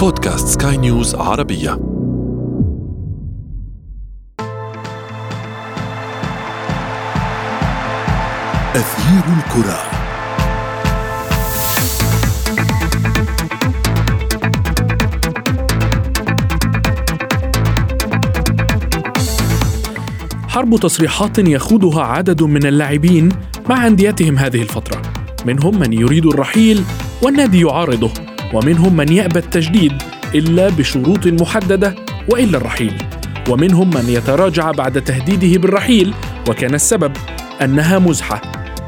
بودكاست سكاي نيوز عربية. أثير الكرة. حرب تصريحات يخوضها عدد من اللاعبين مع أنديتهم هذه الفترة. منهم من يريد الرحيل والنادي يعارضه. ومنهم من يأبى التجديد إلا بشروط محددة وإلا الرحيل. ومنهم من يتراجع بعد تهديده بالرحيل وكان السبب أنها مزحة.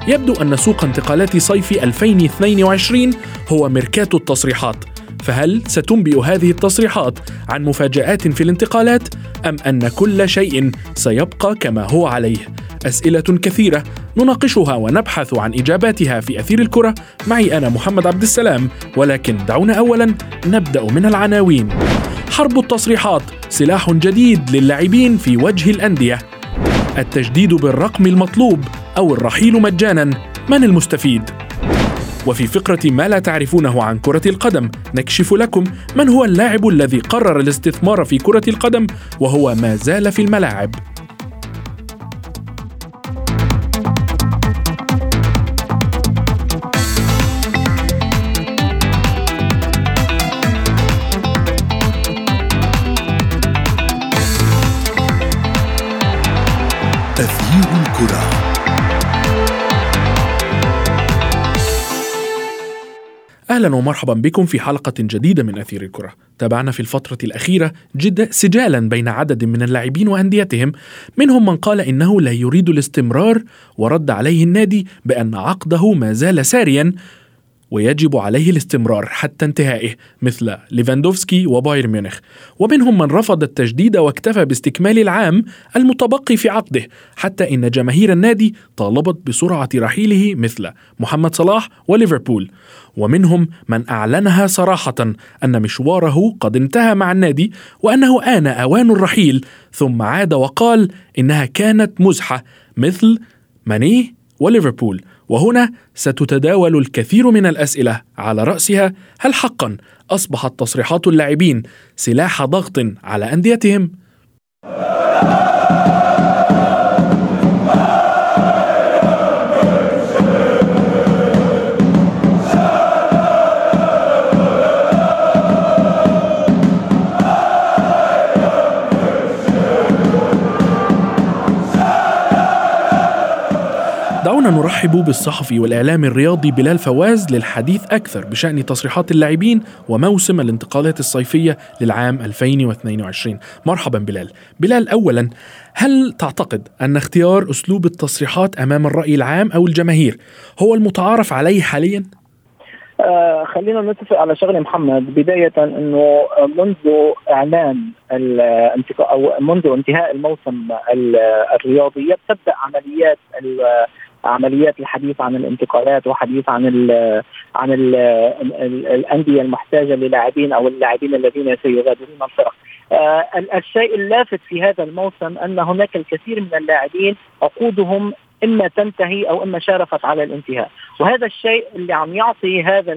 يبدو أن سوق انتقالات صيف 2022 هو ميركاتو التصريحات. فهل ستنبئ هذه التصريحات عن مفاجآت في الانتقالات أم أن كل شيء سيبقى كما هو عليه؟ أسئلة كثيرة نناقشها ونبحث عن إجاباتها في أثير الكرة. معي أنا محمد عبد السلام ولكن دعونا أولا نبدأ من العناوين. حرب التصريحات سلاح جديد للاعبين في وجه الأندية. التجديد بالرقم المطلوب أو الرحيل مجانا من المستفيد؟ وفي فقرة ما لا تعرفونه عن كرة القدم نكشف لكم من هو اللاعب الذي قرر الاستثمار في كرة القدم وهو ما زال في الملاعب. أهلا ومرحبا بكم في حلقة جديدة من أثير الكرة. تابعنا في الفترة الأخيرة جدا سجالا بين عدد من اللاعبين وأنديتهم، منهم من قال إنه لا يريد الاستمرار ورد عليه النادي بأن عقده ما زال ساريا ويجب عليه الاستمرار حتى انتهائه مثل ليفاندوفسكي وبايرن ميونخ. ومنهم من رفض التجديد واكتفى باستكمال العام المتبقي في عقده حتى إن جماهير النادي طالبت بسرعة رحيله مثل محمد صلاح وليفربول. ومنهم من أعلنها صراحة أن مشواره قد انتهى مع النادي وأنه آن أوان الرحيل ثم عاد وقال إنها كانت مزحة مثل ماني وليفربول. وهنا ستتداول الكثير من الأسئلة على رأسها هل حقا أصبحت تصريحات اللاعبين سلاح ضغط على أنديتهم؟ دعونا نرحب بالصحفي والإعلامي الرياضي بلال فواز للحديث أكثر بشأن تصريحات اللاعبين وموسم الانتقالات الصيفية للعام 2022 مرحبا بلال. بلال أولا هل تعتقد أن اختيار أسلوب التصريحات أمام الرأي العام أو الجماهير هو المتعارف عليه حاليا؟ آه خلينا نتفق على شغله محمد. بداية إنه منذ إعلان أو منذ انتهاء الموسم الرياضي تبدأ عمليات عمليات الحديث عن الانتقالات وحديث عن ال عن ال الأندية المحتاجة للاعبين أو اللاعبين الذين سيغادرون الفرق. آه الشيء اللافت في هذا الموسم أن هناك الكثير من اللاعبين عقودهم إما تنتهي أو إما شارفت على الانتهاء، وهذا الشيء اللي عم يعطي هذا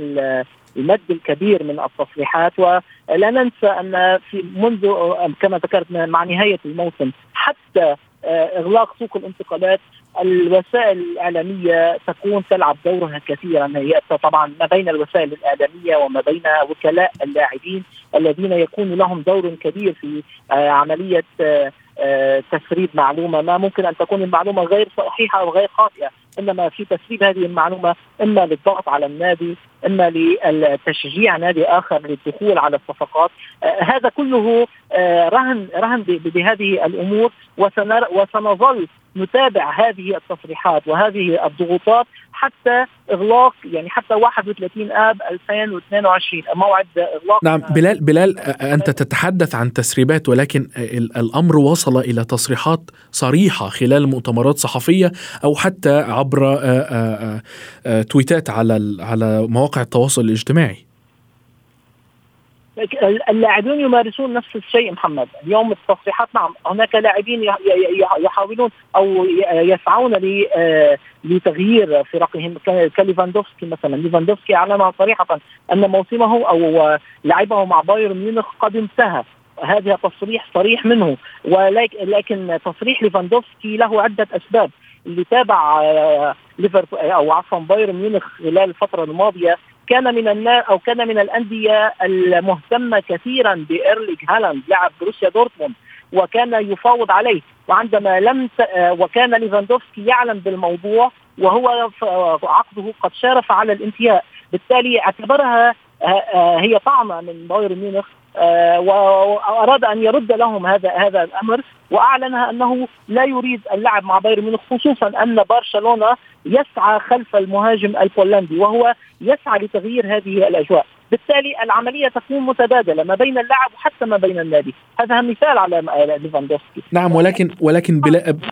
المد الكبير من التصريحات ولا ننسى أن في منذ كما ذكرت مع نهاية الموسم حتى آه، إغلاق سوق الانتقالات الوسائل الإعلامية تكون تلعب دورها كثيرا. هي طبعا ما بين الوسائل الإعلامية وما بين وكلاء اللاعبين الذين يكون لهم دور كبير في آه، عملية آه، تسريب معلومة. ما ممكن أن تكون المعلومة غير صحيحة أو غير خاطئة إنما في تسريب هذه المعلومة إما للضغط على النادي إما لتشجيع نادي آخر للدخول على الصفقات. آه هذا كله آه رهن رهن بهذه الأمور وسنظل نتابع هذه التصريحات وهذه الضغوطات حتى إغلاق يعني حتى 31 آب 2022 موعد إغلاق. نعم بلال بلال أنت تتحدث عن تسريبات ولكن الأمر وصل إلى تصريحات صريحة خلال مؤتمرات صحفية أو حتى عبر تويتات على على مواقع التواصل الاجتماعي. اللاعبين يمارسون نفس الشيء محمد. اليوم التصريحات نعم هناك لاعبين يحاولون أو يسعون لتغيير فرقهم. كليفاندوفسكي مثلا. ليفاندوفسكي اعلن صريحة أن موسمه أو لعبه مع بايرن ميونخ قد انتهى. هذا تصريح صريح منه. ولكن تصريح ليفاندوفسكي له عدة أسباب. اللي تابع آه، ليفربول أو عفوا بايرن ميونخ خلال الفترة الماضية كان من الناس أو كان من الأندية المهتمة كثيرا بإيرلينج هالاند لاعب بروسيا دورتموند وكان يفاوض عليه. وعندما لم ت... آه، وكان ليفاندوفسكي يعلم بالموضوع وهو عقده قد شارف على الانتهاء. بالتالي اعتبرها آه، هي طعنه من بايرن ميونخ. آه، واراد أن يرد لهم هذا هذا الأمر وأعلن أنه لا يريد اللعب مع بايرن ميونخ خصوصا أن برشلونة يسعى خلف المهاجم البولندي وهو يسعى لتغيير هذه الأجواء. بالتالي العملية تكون متبادلة ما بين اللاعب وحتى ما بين النادي. هذا مثال على ليفاندوفسكي. نعم ولكن ولكن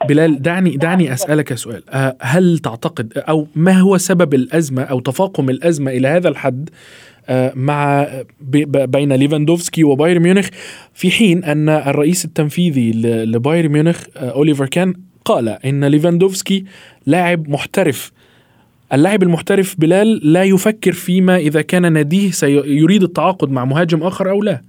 بلال دعني دعني أسألك سؤال. آه، هل تعتقد أو ما هو سبب الأزمة أو تفاقم الأزمة إلى هذا الحد؟ آه، مع بين ليفاندوفسكي وبايرن ميونخ. في حين أن الرئيس التنفيذي لبايرن ميونخ آه، أوليفر كان قال إن ليفاندوفسكي لاعب محترف. اللاعب المحترف بلال لا يفكر فيما إذا كان ناديه سيريد التعاقد مع مهاجم آخر أو لا.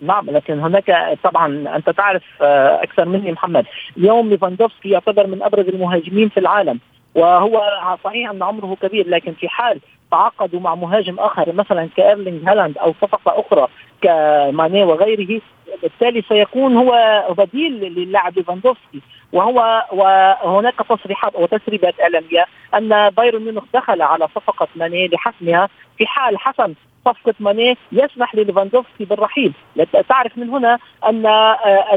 نعم لكن هناك طبعا أنت تعرف آه، أكثر مني محمد. اليوم ليفاندوفسكي يعتبر من أبرز المهاجمين في العالم. وهو صحيح أن عمره كبير لكن في حال تعاقدوا مع مهاجم آخر مثلا كإيرلينج هالاند أو صفقة أخرى كماني وغيره بالتالي سيكون هو بديل للاعب ليفاندوفسكي. وهو وهناك تصريحات أو تسريبات إعلامية أن بايرن ميونخ دخل على صفقة ماني لحسمها. في حال حسم صفقة ماني يسمح لليفاندوفسكي بالرحيل. تعرف من هنا أن آه،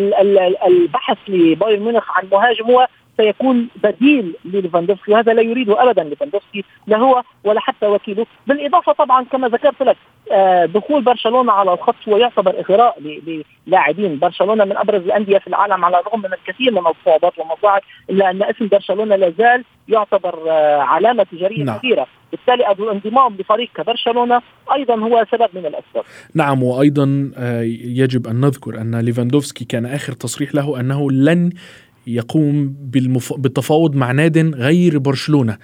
البحث لبايرن ميونخ عن مهاجم هو سيكون بديل لليفاندوفسكي وهذا لا يريده ابدا ليفاندوفسكي لا هو ولا حتى وكيله بالإضافة طبعا كما ذكرت لك آه، دخول برشلونة على الخط هو يعتبر إغراء للاعبين برشلونة من أبرز الأندية في العالم على الرغم من الكثير من الصعوبات والمصاعب الا ان اسم برشلونة لا زال يعتبر آه، علامة تجارية نعم. كبيرة بالتالي الانضمام لفريق كبرشلونة أيضا هو سبب من الأسباب. نعم وأيضا آه، يجب أن نذكر أن ليفاندوفسكي كان آخر تصريح له أنه لن يقوم بالمف... بالتفاوض مع ناد غير برشلونة.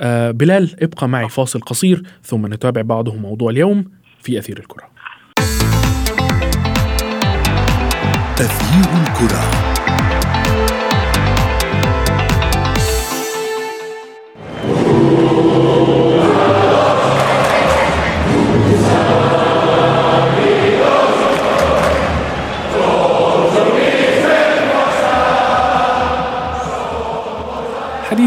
آه بلال ابقى معي فاصل قصير ثم نتابع بعده موضوع اليوم في أثير الكرة. أثير الكرة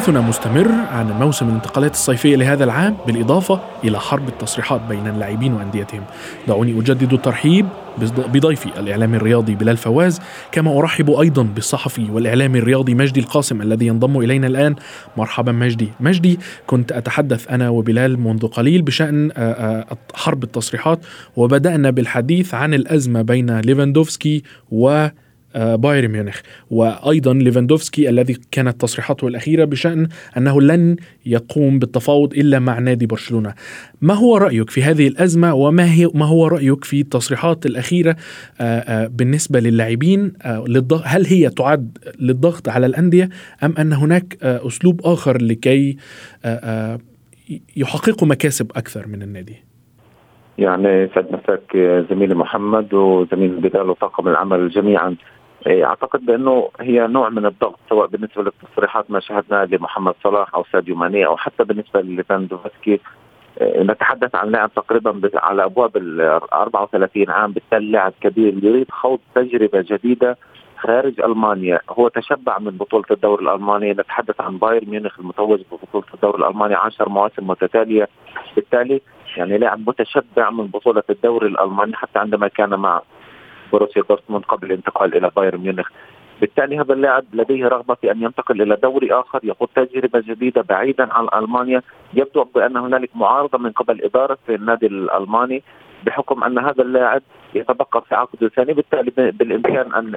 حديثنا مستمر عن موسم الانتقالات الصيفية لهذا العام بالإضافة إلى حرب التصريحات بين اللاعبين وأنديتهم. دعوني أجدد الترحيب بضيفي الإعلامي الرياضي بلال فواز كما أرحب أيضا بالصحفي والإعلامي الرياضي مجدي القاسم الذي ينضم إلينا الآن. مرحبا مجدي. مجدي كنت أتحدث أنا وبلال منذ قليل بشأن حرب التصريحات وبدأنا بالحديث عن الأزمة بين ليفاندوفسكي و آه، بايرن ميونخ وأيضا ليفاندوفسكي الذي كانت تصريحاته الأخيرة بشأن أنه لن يقوم بالتفاوض إلا مع نادي برشلونة. ما هو رأيك في هذه الأزمة وما هي ما هو رأيك في التصريحات الأخيرة آه، آه، بالنسبة للاعبين هل هي تعد للضغط على الأندية أم أن هناك أسلوب آخر لكي يحققوا مكاسب أكثر من النادي؟ يعني سعد مساك زميلي محمد وزميل بلال وطاقم العمل جميعا أعتقد بأنه هي نوع من الضغط سواء بالنسبة للتصريحات ما شاهدناها لمحمد صلاح أو ساديو ماني أو حتى بالنسبة لليفاندوفسكي. إيه، نتحدث عن لاعب تقريبا على أبواب ال 34 عام بالتالي لاعب كبير يريد خوض تجربة جديدة خارج ألمانيا. هو تشبع من بطولة الدوري الألماني نتحدث عن بايرن ميونخ المتوج ببطولة الدوري الألماني 10 مواسم متتالية. بالتالي يعني لاعب متشبع من بطولة الدوري الألماني حتى عندما كان مع بروسيا دورتموند قبل الانتقال إلى بايرن ميونخ. بالتالي هذا اللاعب لديه رغبة في أن ينتقل إلى دوري آخر يخوض تجربة جديدة بعيدا عن ألمانيا. يبدو بأن هنالك معارضة من قبل إدارة النادي الألماني بحكم أن هذا اللاعب يتبقى في عقده الثاني. بالتالي بالإمكان أن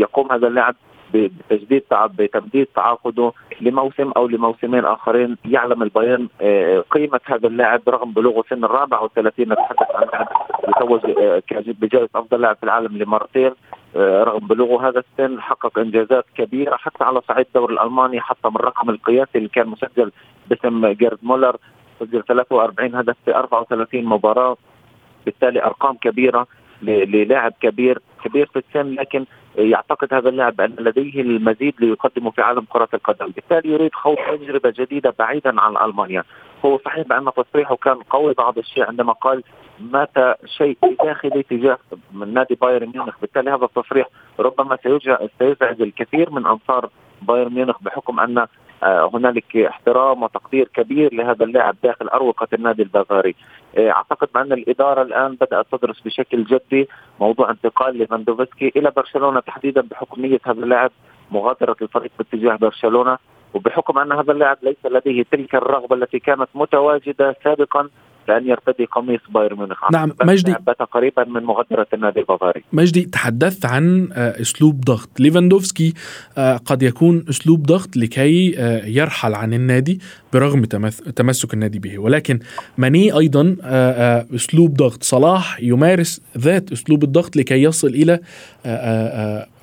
يقوم هذا اللاعب بتجديد بتمديد تعاقده لموسم أو لموسمين آخرين يعلم البيان آه، قيمة هذا اللاعب رغم بلوغه سن الرابع والثلاثين نتحدث عن لاعب يتوج آه، بجائزة أفضل لاعب في العالم لمرتين آه، رغم بلوغه هذا السن حقق إنجازات كبيرة حتى على صعيد الدوري الألماني من الرقم القياسي اللي كان مسجل باسم جيرد مولر سجل 43 هدف في 34 مباراة بالتالي أرقام كبيرة للاعب كبير كبير في السن لكن يعتقد هذا اللاعب أن لديه المزيد ليقدمه في عالم كرة القدم، بالتالي يريد خوض تجربة جديدة بعيدا عن ألمانيا، هو صحيح بأن تصريحه كان قوي بعض الشيء عندما قال مات شيء داخلي تجاه من نادي بايرن ميونخ، بالتالي هذا التصريح ربما سيزعج الكثير من أنصار بايرن ميونخ بحكم آه، هنالك احترام وتقدير كبير لهذا اللاعب داخل أروقة النادي البافاري. آه، أعتقد بأن الإدارة الآن بدأت تدرس بشكل جدي موضوع انتقال ليفاندوفسكي إلى برشلونة تحديدا بحكم نيه هذا اللاعب مغادرة الفريق باتجاه برشلونة وبحكم أن هذا اللاعب ليس لديه تلك الرغبة التي كانت متواجدة سابقا لأن يرتدي قميص بايرن ميونخ. نعم مجدي. بات قريبا من مغادرة النادي البافاري. مجدي تحدثت عن آه، أسلوب ضغط. ليفاندوفسكي آه، قد يكون أسلوب ضغط لكي آه، يرحل عن النادي برغم تمسك النادي به. ولكن ماني أيضا أسلوب ضغط. صلاح يمارس ذات أسلوب الضغط لكي يصل إلى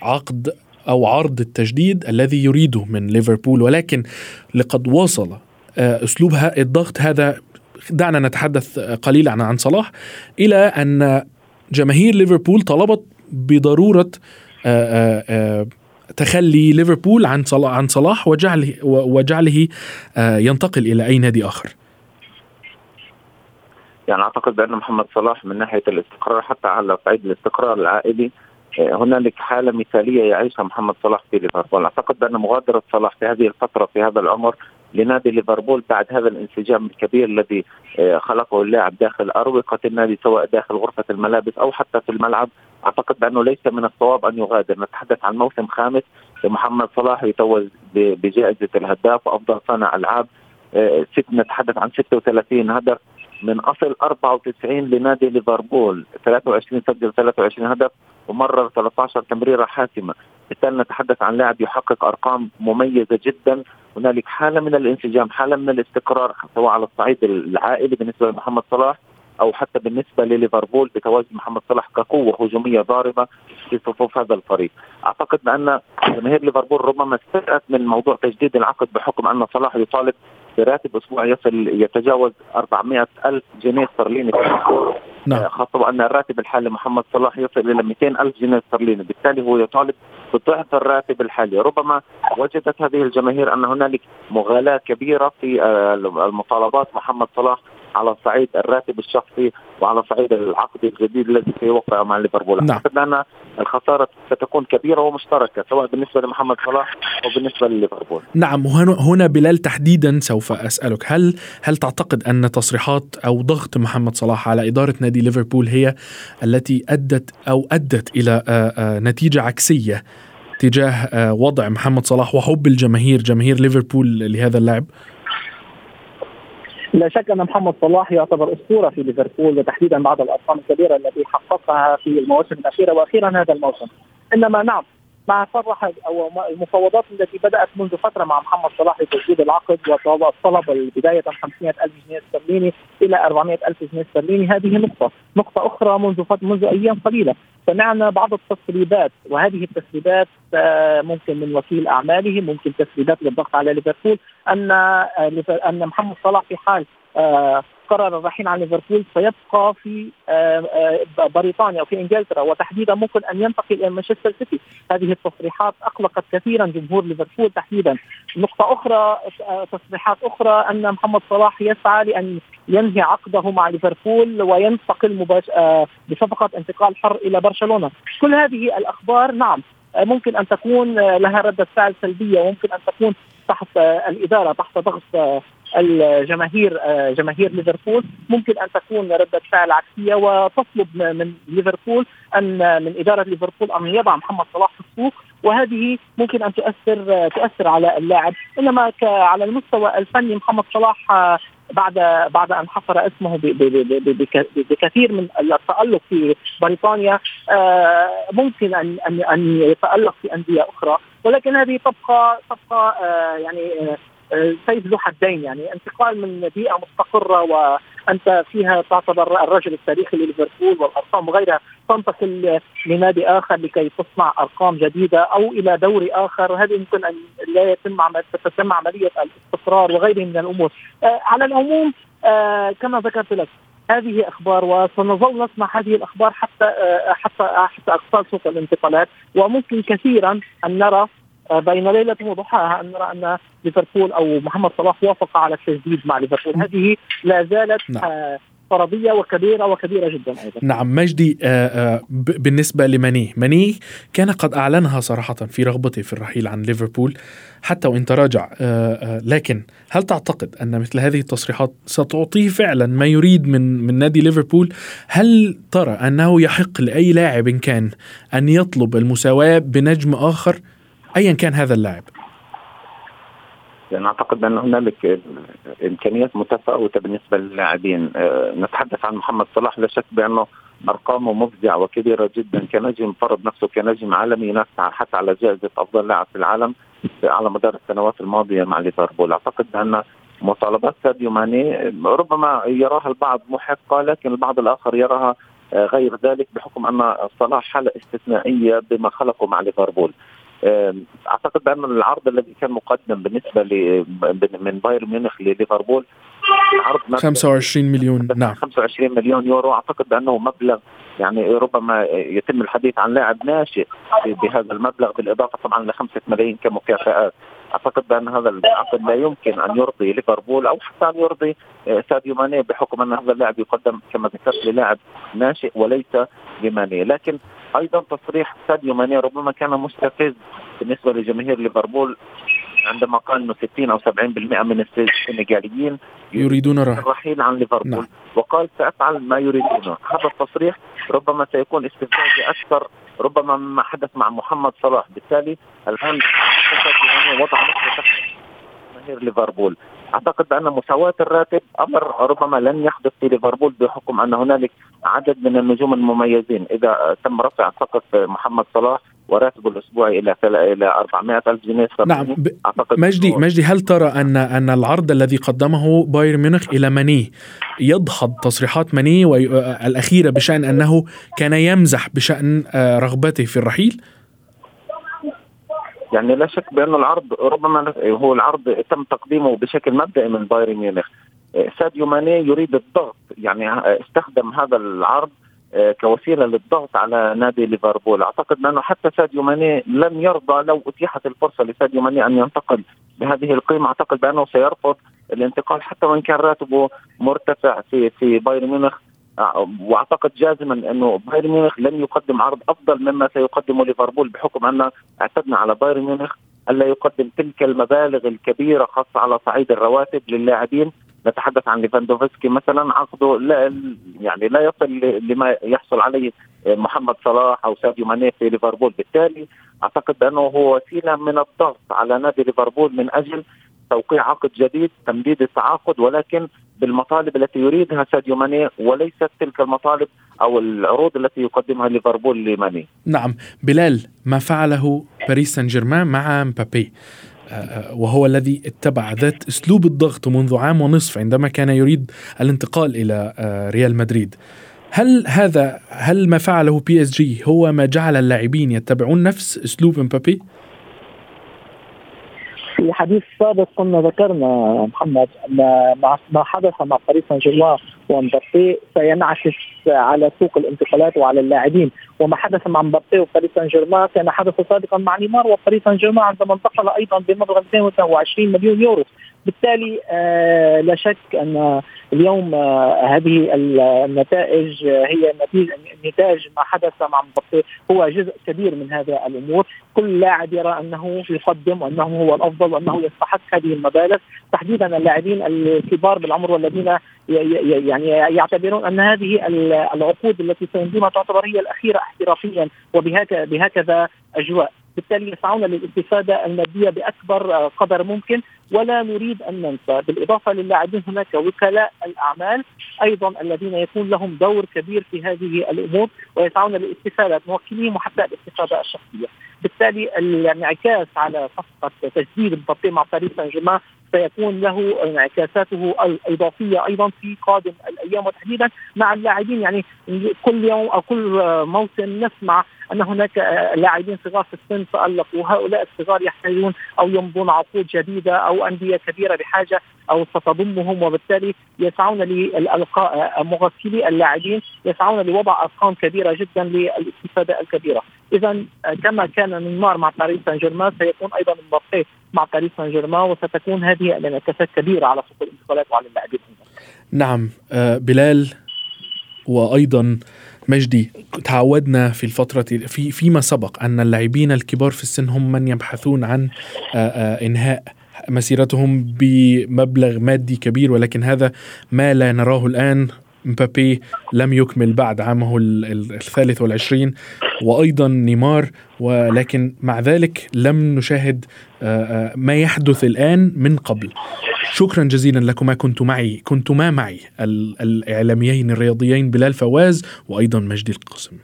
عقد أو عرض التجديد الذي يريده من ليفربول. ولكن لقد وصل أسلوب الضغط هذا دعنا نتحدث قليلا عن صلاح إلى أن جماهير ليفربول طلبت بضرورة آه، آه، آه، تخلي ليفربول عن صلاح عن صلاح وجعله وجعله ينتقل إلى أي نادي آخر. يعني أعتقد بأن محمد صلاح من ناحية الاستقرار حتى على صعيد الاستقرار العائلي هنالك حالة مثالية يعيشها محمد صلاح في ليفربول، أعتقد بأن مغادرة صلاح في هذه الفترة في هذا العمر لنادي ليفربول بعد هذا الانسجام الكبير الذي آه، خلقه اللاعب داخل أروقة النادي سواء داخل غرفة الملابس أو حتى في الملعب. أعتقد بأنه ليس من الصواب أن يغادر، نتحدث عن موسم خامس. لمحمد صلاح يتوج بجائزة الهداف وافضل صانع ألعاب. آه، ست نتحدث عن 36 هدف. من أصل 94 لنادي ليفربول. 23 سجل 23 هدف. ومرر 13 تمريرة حاسمة. بالتالي نتحدث عن لاعب يحقق أرقام مميزة جدا هنالك حالة من الانسجام حالة من الاستقرار سواء على الصعيد العائلي بالنسبة لمحمد صلاح أو حتى بالنسبة لليفربول بتواجد محمد صلاح كقوة هجومية ضاربة في صفوف هذا الفريق. أعتقد بأن جماهير ليفربول ربما استاءت من موضوع تجديد العقد بحكم أن صلاح يطالب براتب اسبوعي يصل يتجاوز 400 ألف جنيه استرليني نعم. آه، خاصة وأن الراتب الحالي محمد صلاح يصل إلى 200 ألف جنيه استرليني بالتالي هو يطالب بضعف الراتب الحالي. ربما وجدت هذه الجماهير أن هنالك مغالاة كبيرة في آه، المطالبات. محمد صلاح على صعيد الراتب الشخصي وعلى صعيد العقد الجديد الذي سيوقع مع ليفربول نعم. أعتقد أن الخسارة ستكون كبيرة ومشتركة سواء بالنسبة لمحمد صلاح أو بالنسبة لليفربول نعم هنا بلال تحديدا سوف أسألك هل هل تعتقد أن تصريحات أو ضغط محمد صلاح على إدارة نادي ليفربول هي التي أدت أو أدت إلى نتيجة عكسية تجاه وضع محمد صلاح وحب الجماهير جماهير ليفربول لهذا اللاعب؟ لا شك أن محمد صلاح يعتبر أسطورة في ليفربول وتحديدا بعد الأرقام الكبيرة التي حققها في المواسم الأخيرة وأخيرا هذا الموسم. إنما نعم مع صرح أو المفاوضات التي بدأت منذ فترة مع محمد صلاح لتجديد العقد وطلب بدايه 500 ألف جنيه استرليني إلى 400 ألف جنيه استرليني هذه نقطة، نقطة أخرى منذ منذ أيام قليلة. سمعنا بعض التسريبات وهذه التسريبات آه، ممكن من وكيل أعماله ممكن تسريبات للضغط على ليفربول أن آه، أن محمد صلاح في حال آه، قرر الرحيل عن ليفربول سيبقى في بريطانيا وفي إنجلترا وتحديدا ممكن أن ينتقل إلى مانشستر سيتي، هذه التصريحات أقلقت كثيرا جمهور ليفربول تحديدا. نقطة أخرى تصريحات أخرى أن محمد صلاح يسعى لأن ينهي عقده مع ليفربول وينتقل مباش... بصفقة انتقال حر إلى برشلونة، كل هذه الأخبار نعم ممكن أن تكون لها ردة فعل سلبية وممكن أن تكون تحت الإدارة تحت ضغط الجماهير جماهير ليفربول. ممكن أن تكون ردة فعل عكسية وتطلب من ليفربول أن من إدارة ليفربول أن يضع محمد صلاح في السوق. وهذه ممكن أن تؤثر تؤثر على اللاعب. إنما على المستوى الفني محمد صلاح بعد بعد أن حفر اسمه بكثير من التألق في بريطانيا ممكن أن أن أن يتألق في أندية أخرى. ولكن هذه تبقى تبقى يعني سيف ذو حدين يعني انتقال من بيئة مستقرة وأنت فيها تعتبر الرجل التاريخي لليفربول والأرقام وغيرها تنتقل لنادي آخر لكي تصنع أرقام جديدة أو إلى دوري آخر هذه يمكن أن لا يتم تتم عملية الاستقرار وغيره من الأمور؟ آه على العموم آه كما ذكرت لك هذه أخبار وسنظل نسمع هذه الأخبار حتى آه حتى حتى أقصى سوق الانتقالات وممكن كثيرا أن نرى بين ليلة وضحاها أن نرى أن ليفربول أو محمد صلاح وافق على التجديد مع ليفربول هذه لا زالت نعم. آه، فرضية وكبيرة وكبيرة جدا أيضا. نعم مجدي آه، بالنسبة لماني، ماني كان قد أعلنها صراحة في رغبته في الرحيل عن ليفربول حتى وإن تراجع لكن هل تعتقد أن مثل هذه التصريحات ستعطيه فعلا ما يريد من من نادي ليفربول؟ هل ترى أنه يحق لأي لاعب كان أن يطلب المساواة بنجم آخر ايا كان هذا اللاعب. يعني أعتقد أن هنالك إمكانيات متفاوتة بالنسبة للاعبين. أه نتحدث عن محمد صلاح لا شك بأنه أرقامه مفزعة وكبيرة جدا. كنجم فرض نفسه كنجم عالمي ينافس حتى على جائزة أفضل لاعب في العالم على مدار السنوات الماضية مع ليفربول. أعتقد أن مطالبات ساديو ماني ربما يراها البعض محقة لكن البعض الآخر يراها آه، غير ذلك بحكم أن صلاح حالة استثنائية بما خلقه مع ليفربول. أعتقد بأن العرض الذي كان مقدم بالنسبة من بايرن ميونخ لليفربول عرض 25 مليون نعم. 25 مليون يورو. أعتقد بأنه مبلغ يعني ربما يتم الحديث عن لاعب ناشئ بهذا المبلغ بالإضافة طبعا ل 5 ملايين كمكافآت. أعتقد بأن هذا العقد لا يمكن أن يرضي ليفربول أو حتى أن يرضي آه، ساديو ماني بحكم أن هذا اللاعب يقدم كما ذكرت للاعب ناشئ وليس لماني. لكن أيضا تصريح ساديو ماني ربما كان مستفز بالنسبة لجماهير ليفربول عندما قال إنه 60 أو 70% من السنغاليين يريدون الرحيل عن ليفربول. نعم. وقال سأفعل ما يريدونه هذا التصريح ربما سيكون استفزازي أكثر ربما مما حدث مع محمد صلاح. بالتالي الآن وضع نفسه تحت جماهير ليفربول. أعتقد بأن مساواة الراتب أمر ربما لن يحدث في ليفربول بحكم أن هنالك عدد من النجوم المميزين إذا تم رفع سقف محمد صلاح وراتبه الاسبوعي إلى إلى 400 ألف جنيه نعم ب... أعتقد مجدي مجدي هل ترى ان أن العرض الذي قدمه بايرن ميونخ إلى ماني يدحض تصريحات ماني الأخيرة بشأن أنه كان يمزح بشأن آه، رغبته في الرحيل؟ يعني لا شك بأن العرض ربما هو العرض تم تقديمه بشكل مبدئي من بايرن ميونخ. ساديو ماني يريد الضغط يعني استخدم هذا العرض آه، كوسيلة للضغط على نادي ليفربول. أعتقد انه حتى ساديو ماني لن يرضى لو أتيحت الفرصة لساديو ماني أن ينتقل بهذه القيمة. أعتقد بأنه سيرفض الانتقال حتى وإن كان راتبه مرتفع في في بايرن ميونخ. وأعتقد جازما أنه بايرن ميونخ لن يقدم عرض أفضل مما سيقدمه ليفربول بحكم أن اعتدنا على بايرن ميونخ الا يقدم تلك المبالغ الكبيرة خاصة على صعيد الرواتب للاعبين. نتحدث عن ليفاندوفسكي مثلا عقده لا يعني لا يصل لما يحصل عليه محمد صلاح أو ساديو ماني في ليفربول. بالتالي أعتقد بانه هو وسيلة من الضغط على نادي ليفربول من أجل توقيع عقد جديد تمديد التعاقد ولكن بالمطالب التي يريدها ساديو ماني وليست تلك المطالب أو العروض التي يقدمها ليفربول لماني. نعم، بلال ما فعله باريس سان جيرمان مع مبابي آه، آه، وهو الذي اتبع ذات أسلوب الضغط منذ عام ونصف عندما كان يريد الانتقال إلى آه، ريال مدريد. هل هذا هل ما فعله PSG هو ما جعل اللاعبين يتبعون نفس أسلوب مبابي؟ في حديث سابق كنا ذكرنا محمد أن ما حدث مع باريس سان جيرمان ومبابي سينعكس على سوق الانتقالات وعلى اللاعبين. وما حدث مع مبابي وباريس سان جيرمان كان حدث سابقا مع نيمار وباريس سان جيرمان عندما انتقل أيضا بمبلغ 220 مليون يورو. بالتالي آه لا شك أن اليوم آه هذه النتائج آه هي نتاج ما حدث مع مبابي هو جزء كبير من هذا الأمور. كل لاعب يرى أنه يقدم وانه هو الأفضل وانه يستحق هذه المبالغ. تحديدا اللاعبين الكبار بالعمر والذين يعني يعتبرون أن هذه العقود التي سيمضونها تعتبر هي الأخيرة احترافيا وبهكذا أجواء. بالتالي يسعون للإستفادة المادية بأكبر قدر ممكن. ولا نريد أن ننسى بالإضافة للاعبين هناك وكلاء الأعمال أيضا الذين يكون لهم دور كبير في هذه الأمور ويسعون لاستفاده موكليهم وحتى الاستفادة الشخصية. بالتالي الانعكاس على صفقة تجديد التطبيق مع باريس سان جيرمان سيكون له انعكاساته الإضافية أيضا في قادم الأيام وتحديدا مع اللاعبين. يعني كل يوم أو كل موسم نسمع أن هناك لاعبين صغار في السن تالقوا وهؤلاء الصغار يحتاجون أو يمضون عقود جديدة أو أندية كبيرة بحاجة أو ستضمهم وبالتالي يسعون للألقاء مغسلي اللاعبين يسعون لوضع أرقام كبيرة جدا للإستفادة الكبيرة، إذا كما كان نيمار مع باريس سان جيرمان سيكون أيضا مبابي مع باريس سان جيرمان وستكون هذه الانعكاسات كبيرة على سوق الانتقالات وعلى اللاعبين. نعم آه بلال وأيضا مجدي تعودنا في الفترة في فيما سبق أن اللاعبين الكبار في السن هم من يبحثون عن آآ إنهاء مسيرتهم بمبلغ مادي كبير ولكن هذا ما لا نراه الآن. مبابي لم يكمل بعد عامه الثالث والعشرين. وأيضا نيمار ولكن مع ذلك لم نشاهد ما يحدث الآن من قبل. شكرا جزيلا لكما كنت معي كنتما معي الإعلاميين الرياضيين بلال فواز وأيضا مجدي القاسم.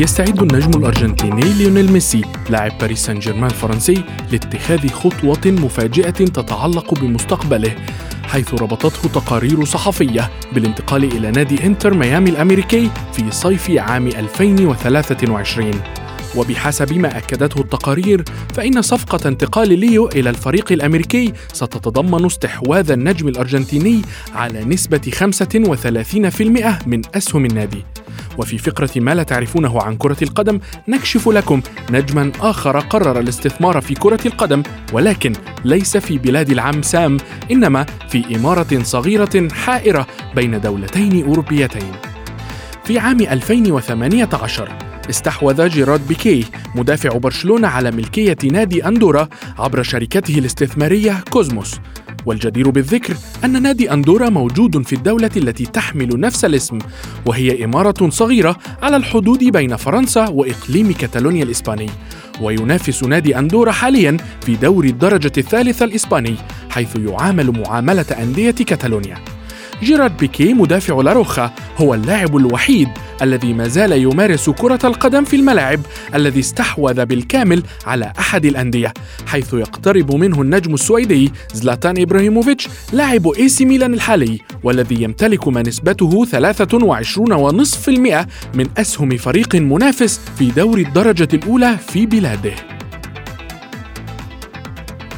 يستعد النجم الأرجنتيني ليونيل ميسي لاعب باريس سان جيرمان الفرنسي لاتخاذ خطوة مفاجئة تتعلق بمستقبله حيث ربطته تقارير صحفية بالانتقال إلى نادي إنتر ميامي الأمريكي في صيف عام 2023 وبحسب ما أكدته التقارير فإن صفقة انتقال ليو إلى الفريق الأمريكي ستتضمن استحواذ النجم الأرجنتيني على نسبة 35% من أسهم النادي. وفي فقرة ما لا تعرفونه عن كرة القدم نكشف لكم نجما آخر قرر الاستثمار في كرة القدم ولكن ليس في بلاد العم سام إنما في إمارة صغيرة حائرة بين دولتين أوروبيتين. في عام 2018 استحوذ جيرارد بيكي مدافع برشلونة على ملكية نادي أندورا عبر شركته الاستثمارية كوزموس. والجدير بالذكر أن نادي أندورا موجود في الدولة التي تحمل نفس الاسم وهي إمارة صغيرة على الحدود بين فرنسا وإقليم كتالونيا الإسباني. وينافس نادي أندورا حاليا في دوري الدرجة الثالثة الإسباني حيث يعامل معاملة أندية كتالونيا جيرارد بيكي مدافع لاروخا هو اللاعب الوحيد الذي ما زال يمارس كرة القدم في الملاعب الذي استحوذ بالكامل على أحد الأندية حيث يقترب منه النجم السويدي زلاتان إبراهيموفيتش لاعب إي سي ميلان الحالي والذي يمتلك ما نسبته 23.5% من أسهم فريق منافس في دوري الدرجة الأولى في بلاده.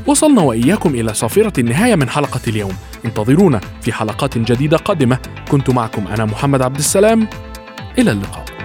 وصلنا وإياكم إلى صافرة النهاية من حلقة اليوم. انتظرونا في حلقات جديدة قادمة. كنت معكم أنا محمد عبد السلام. إلى اللقاء.